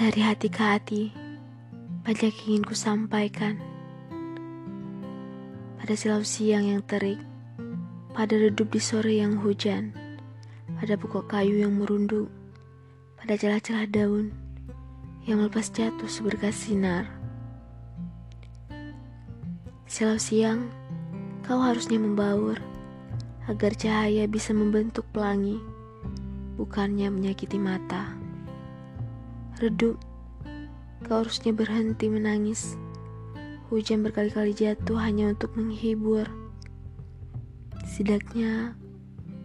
Dari hati ke hati, banyak ingin ku sampaikan. Pada silau siang yang terik, pada redup di sore yang hujan, pada pokok kayu yang merunduk, pada celah-celah daun yang melepas jatuh seberkas sinar. Silau siang, kau harusnya membaur agar cahaya bisa membentuk pelangi, bukannya menyakiti mata. Redup, kau harusnya berhenti menangis. Hujan berkali-kali jatuh hanya untuk menghibur. Setidaknya,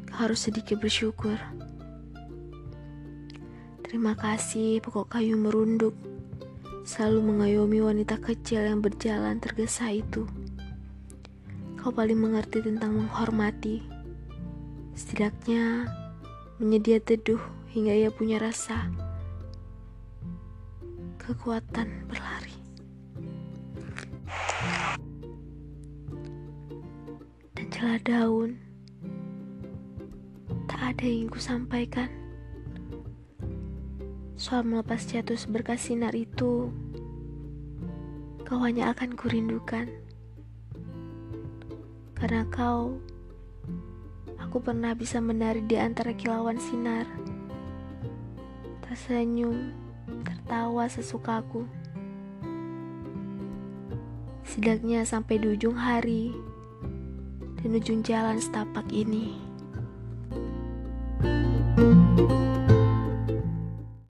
kau harus sedikit bersyukur. Terima kasih pokok kayu merunduk, selalu mengayomi wanita kecil yang berjalan tergesa itu. Kau paling mengerti tentang menghormati. Setidaknya, menyedia teduh hingga ia punya rasa kekuatan berlari. Dan celah daun, tak ada yang ku sampaikan. Soal melepas jatuh seberkas sinar itu, kau hanya akan kurindukan. Karena kau, aku pernah bisa menari di antara kilauan sinar. Tersenyum, tertawa sesukaku. Setidaknya sampai di ujung hari dan ujung jalan setapak ini. thank you